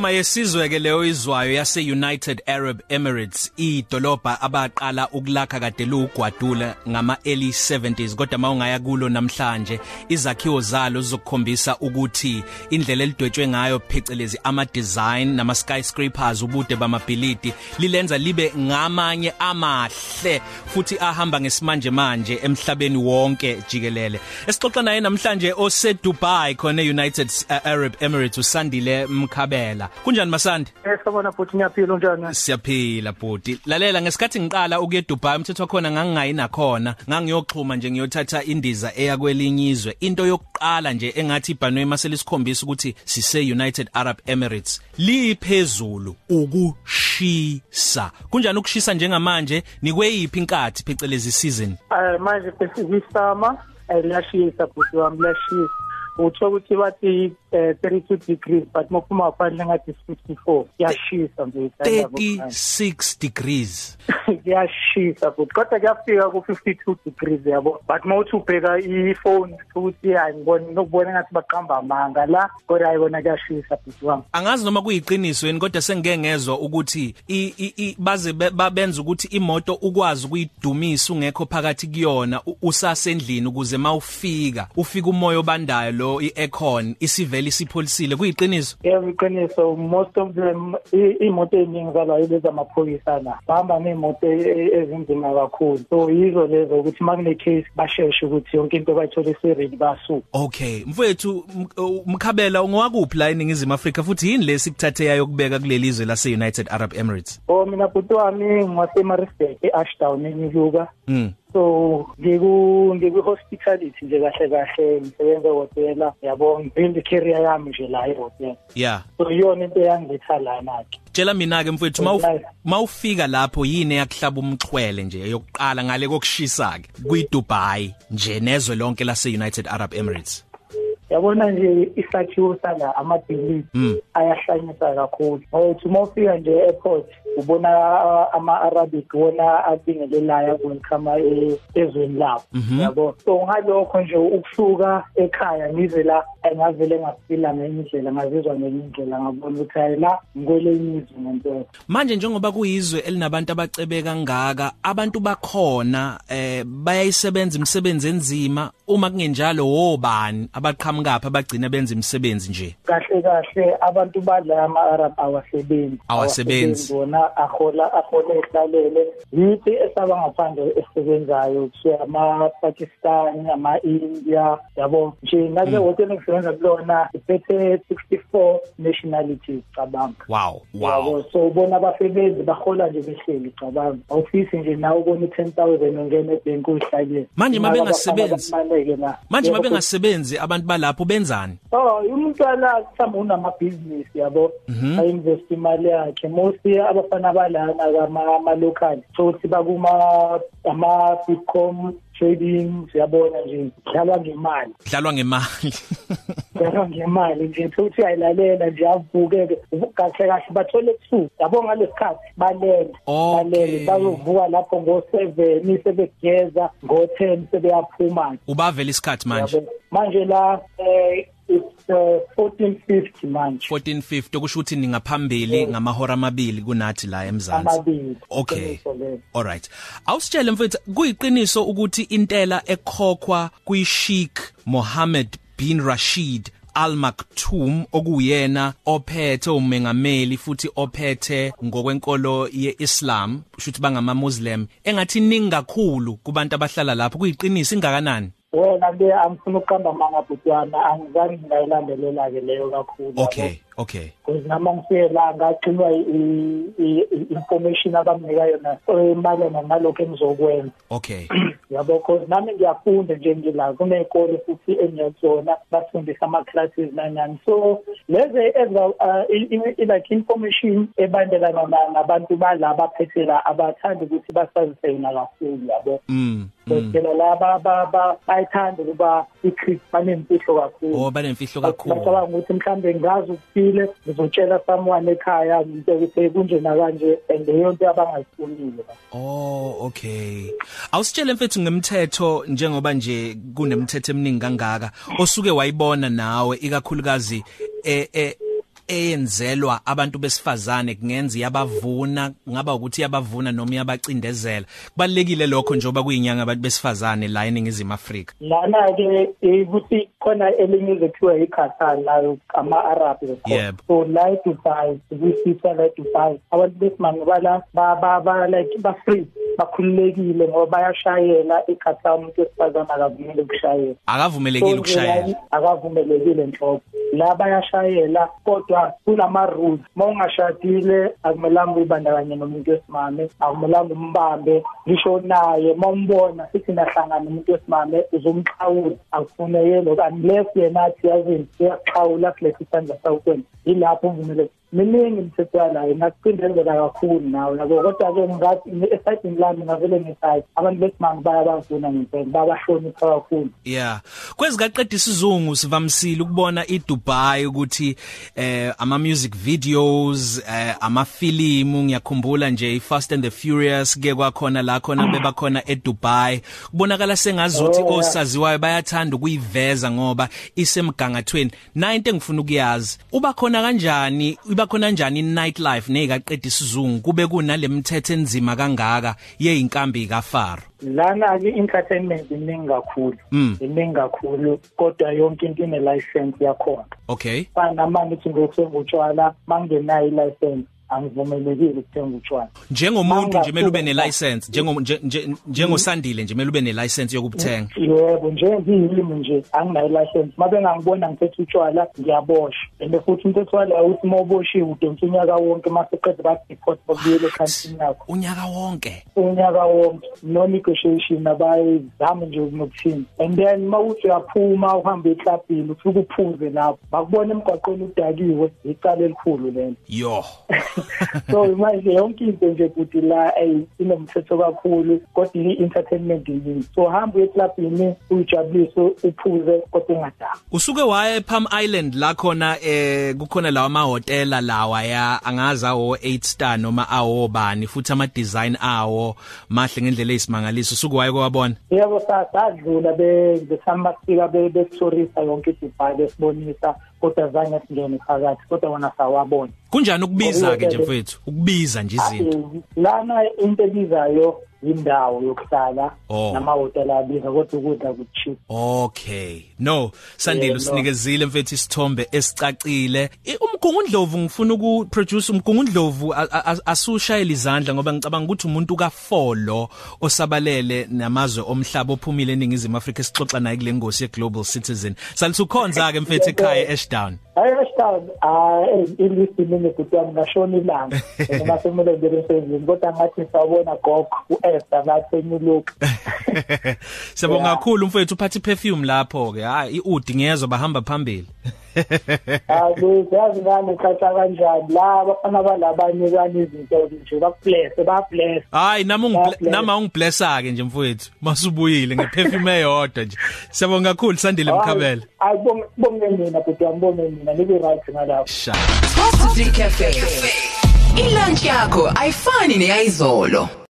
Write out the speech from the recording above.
ingoma yesizwe ke leyo izwayo yase United Arab Emirates idolobha abaqala ukulakha kade lugwadula ngama early 70s kodwa mawungaya kulo namhlanje izakhiwo zalo zizokukhombisa ukuthi indlela elidwetshwe ngayo phecelezi ama design nama skyscrapers ubude bamabhilidi lilenza libe ngamanye amahle futhi ahamba ngesimanje manje emhlabeni wonke jikelele. Esixoxa naye namhlanje ose Dubai khona United Arab Emirates usandile Mkhabela. Kunjani masandi? Esabona futhi ngiyaphila unjani? Siyaphila bhuti. Lalela ngesikhathi ngiqala ukuye Dubai umthetho khona ngangingayi nakhona. Ngangiyoxhuma nje ngiyothatha indiza eya kwelinye izwe. Into yokuqala nje engathi ibhanwe maselisikhombisa ukuthi sise United Arab Emirates liphezulu ukushisa. Kunjani ukushisa njengamanje? Nikweyiphi inkathi phecelezi season? Eh manje besikusama liyashisa futhi wami liyashisa. Utho ukuthi bathi eh, 32 degrees but mophuma phandle ngathi 54 yashisa nje 36 degrees. Kuyashisa futhi kodwa kuyafika ku 52 degrees yabo but mawuthi ubheka iphone futhi ayiboni nokubona ngathi baqamba amanga la. Kodwa ayibona kuyashisa futhi wami. Angazi noma kuyiqiniso yini kodwa sengike ngezwe ukuthi i- i- i- baze be- babenza ukuthi imoto ukwazi ukuyidumisa ungekho phakathi kuyona u- usasendlini ukuze mawufika ufika umoya obandayo lo i-aircon isivele isipholisile kuyiqiniso? Yebo iqiniso. Most of them i- imoto eziningi zalayo lezi amaphoyisa na bahamba neimoto e- e- ezinzima kakhulu. So yizo lezo ukuthi makune case basheshe ukuthi yonke into bayithole iseready basuka okay. Mfowethu m- u- mkhabela ungowakuphi la eningizimu Afrika? Futhi yini lesi kuthathe yayo kubeka kuleli izwe lase United Arab Emirates? Oh mina bhuti wami ngwasemarisburg e-ashdown enyuluka mm. So ngiku ngiku-hospitality nje kahle kahle ngisebenza ehhotela yabo ngibuild career yami nje la ehhotela yeah so iyona into eyangiletha lana-ke. Tshela mina ke mfowethu mawuf- mawufika lapho yini yakuhlaba umxhwele nje yokuqala ngale kokushisa ke kwiDubai nje nezwe lonke lase United Arab Emirates. Yabona nje isakhiwo sala amabhilidi Mm. ayahlanyisa kakhulu. Ngokuthi uma ufika nje e-airport ubona uh, ama-arabic wona abingelelayo welcome e- ezweni labo. Yabo? So ngalokho nje ukusuka ekhaya ngize la ngavele ngafila ngenye indlela ngazizwa ngenye indlela ngabona ukuthi hayi la ngikwelenye izwe ngempela. Manje njengoba kuyizwe elinabantu abacebe kangaka abantu bakhona eh bayayisebenza imisebenzi enzima uma kungenjalo wobani abaqhamukapha abagcina benza imisebenzi nje? Kahle kahle. Abantu badla ama-arab awasebenzi. Awasebenzi. wona ahola ahola ehlalele. Yithi esaba ngaphandle esebenzayo? Kushiya ama-pakistan ama-india yabo? Nje ngale hotela engisebenza kulona iphethe 64 nationalities cabanga. Wow wow. Yabo so ubona abasebenzi bahola nje behleli cabanga. Awufisi nje nawe ubona i-10 000 ungena ebhenki uyihlalele. Manje uma Imali bengasebenzi- abafana bakumaneke la. manje Yebo, mabengasebenzi abantu balapho benzani? Oh, umuntu ala mhlawumbe unamabhizinisi yabo? Ayinvest imali yakhe. Mostly abafana balana kama ama local so ukuthi bakuma ama bitcom trading siyabona nje dlalwa ngemali. Dlalwa ngemali. dlalwa ngemali nje futhi ayilalela nje avukeke. Kahle kahle bathole ebusuku. Yabo ngalesikhathi balele. Okay. balele bayovuka lapho ngo-seven sebegeza ngo-ten sebeyaphuma ubavela isikhathi manje yabo. manje? La eh it's uh, 1450 manje. 1450 okusho ukuthi ningaphambili ngamahora amabili kunathi la eMzansi. Amabili. Okay. Iqiniso lelo. Alright. Awusitshele mfethu kuyiqiniso ukuthi intela ekhokhwa kuyiSheikh Mohammed bin Rashid Al Maktoum okuyena ophethe umengameli futhi ophethe ngokwenkolo yeIslam shuthi bangama Muslim engathi ningi kakhulu kubantu abahlala lapho. Kuyiqiniso ingakanani? Wena ke angifuna ukuqamba amanga bhutwana angizange ngayilandelela-ke leyo kakhulu. Okay. Okay. Because nami ngifike la ngagcinwa i- i- i- information abamnika yona emalana nalokho engizokwenza. Okay. Yabo cause nami ngiyafunda nje ngila kuney'kole futhi engiyazona bafundisa ama-classes nanyani so lezi eziba uh, i- i- i- like information ebandelana na- nabantu bala abaphethe la abathandi ukuthi basazise yona kakhulu yabo. Mm, mm. phela la ba- ba- ba- bayithanda ukuba i-creep banemfihlo kakhulu. Oh banemfihlo kakhulu. Bacabanga ukuthi mhlambe ngazi ukuthile ngizotshela someone ekhaya into ukuthi kunje nakanje and leyo nto abangayifunile Oh okay. Awusitshele mfethu ngemthetho njengoba nje kunemithetho eminingi kangaka osuke wayibona nawe ikakhulukazi eh eh eyenzelwa abantu besifazane kungenza yabavuna ngaba ukuthi yabavuna noma yabacindezela kubalekile lokho njoba kuyinyanga abantu besifazane la eningizimu Afrika lana ke ukuthi khona elinye ekuthiwa iKatar layo ama-Arab Yep. so la eDubai kwisisa la eDubai abantu besimame bala ba ba ba like ba free bakhululekile ngoba bayashayela eKatar umuntu wesifazane akavumeli ukushayela. Akavumelekile So, ukushayela? nje la akavumelekile nhlobo. La bayashayela kodwa kunama rules mawungashadile akumelanga uyibandakanye nomuntu wesimame akumelanga umbambe ngisho naye. Mawumbona sithi nahlangana nomuntu wesimame uzomxhawula akufune yelo unless yena athi yazini uyaxhawula kulesi sandla sawukwenza yilapho uvumeleke miningi imithetho yalayo ingakucindezela kakhulu nawe yabo kodwa-ke ngathi esayidini lami ngavele ngisayi abantu besimame bayabavuna ngempela bayabahlonipha kakhulu. Yeah. Kwezikaqeda isizungu sivamsile ukubona iDubai ukuthi eh ama music videos eh amafilimu ngiyakhumbula nje iFast and the Furious ke kwakhona la khona beba khona eDubai. Kubonakala sengazuthi Oh, yeah. osaziwayo bayathanda ukuyiveza ngoba isemgangathweni. Na into engifuna ukuyazi? Uba khona kanjani? Iba khona kanjani nightlife nezikaqeda isizungu? Kube kunalemthetho enzima kangaka yeinkambi kaFaro? Lana-ke i-entertainment iningi kakhulu Mm. iningi kakhulu kodwa yonke into ine-license yakhona. Okay. Fana namanje uthi ngiyothenga utshwala mangingenayo i-license. Angivumelekile ukuthenga utshwala. Njengomuntu nje kumele ube Mangafika- nelicense njengo nje- nje- njengosandile nje kumele ube nelicense yokubuthenga yebo njengiyimi nje anginayo i-license uma bengangibona ngithethe utshwala ngiyaboshwa. And futhi umthetho wala uthi uma uboshiwe udonsa unyaka wonke uma seqeda badeport bakubuyele ekhantini yakho. unyaka wonke? Unyaka wonke. No negotiation abayizame nje nokuthini and then mawuthi uyaphuma uhambe eklabhini ufike uphuze lapho bakubona emgwaqweni udakiwe icala elikhulu lelo yo so manje yonke into nje futhi la ey inomthetho kakhulu kodwa i-entertainment yini so hamba uye eklabhini uyijabulise uphuze kodwa ungadaki usuke waye ePalm Island la khona eh kukhona lawa amahotela lawa ya angazi awo 8 star noma awo bani futhi ama design awo mahle ngendlela eyisimangaliso. Usuke waye kwabona yebo sadlula besihamba sifika bekutorisa yonke iDubai besibonisa kodwa zange singene phakathi kodwa wona sawabona. Kunjani ukubiza ke nje mfethu ukubiza nje izinto lana into ebizayo indawo yokuhlala Oh. namahotela abiza kodwa ukudla kucheap Okay. No, Sandile Yebo. usinikezile mfethu isithombe esicacile. Umgungundlovu ngifuna uku produce umgungundlovu asushayela izandla ngoba ngicabanga ukuthi umuntu kafolo osabalele namazwe omhlaba ophumile eningizimu Afrika esixoxa naye kule ngosi ye Global Citizen. Salithi ukhonza ke mfethu ekhaya eShdown. hayi hashtag ah ilisi mini kuthi ngashona ilanga noma semele ngene emsebenzini kodwa ngathi sawubona gogo uEsther ngathi enyuluka Siyabonga Yeah. kakhulu mfethu uphathe perfume lapho ke. Hayi iudi ngiyezwa bahamba phambili. hayi yazi ngane khatha kanjani la bafana balabanye kanye izinto nje bakubless babless Hayi nami Yeah, ungi bless. nama ungiblessa ke nje mfowethu. Masubuyile ngeperfume eyodwa nje. Siyabonga kakhulu Sandile Mkhabela. hayi bonge mina futhi ngibonge mina nibe right ngalapho Sha. Positive Cafe. Ilunch yakho ayifani neyizolo.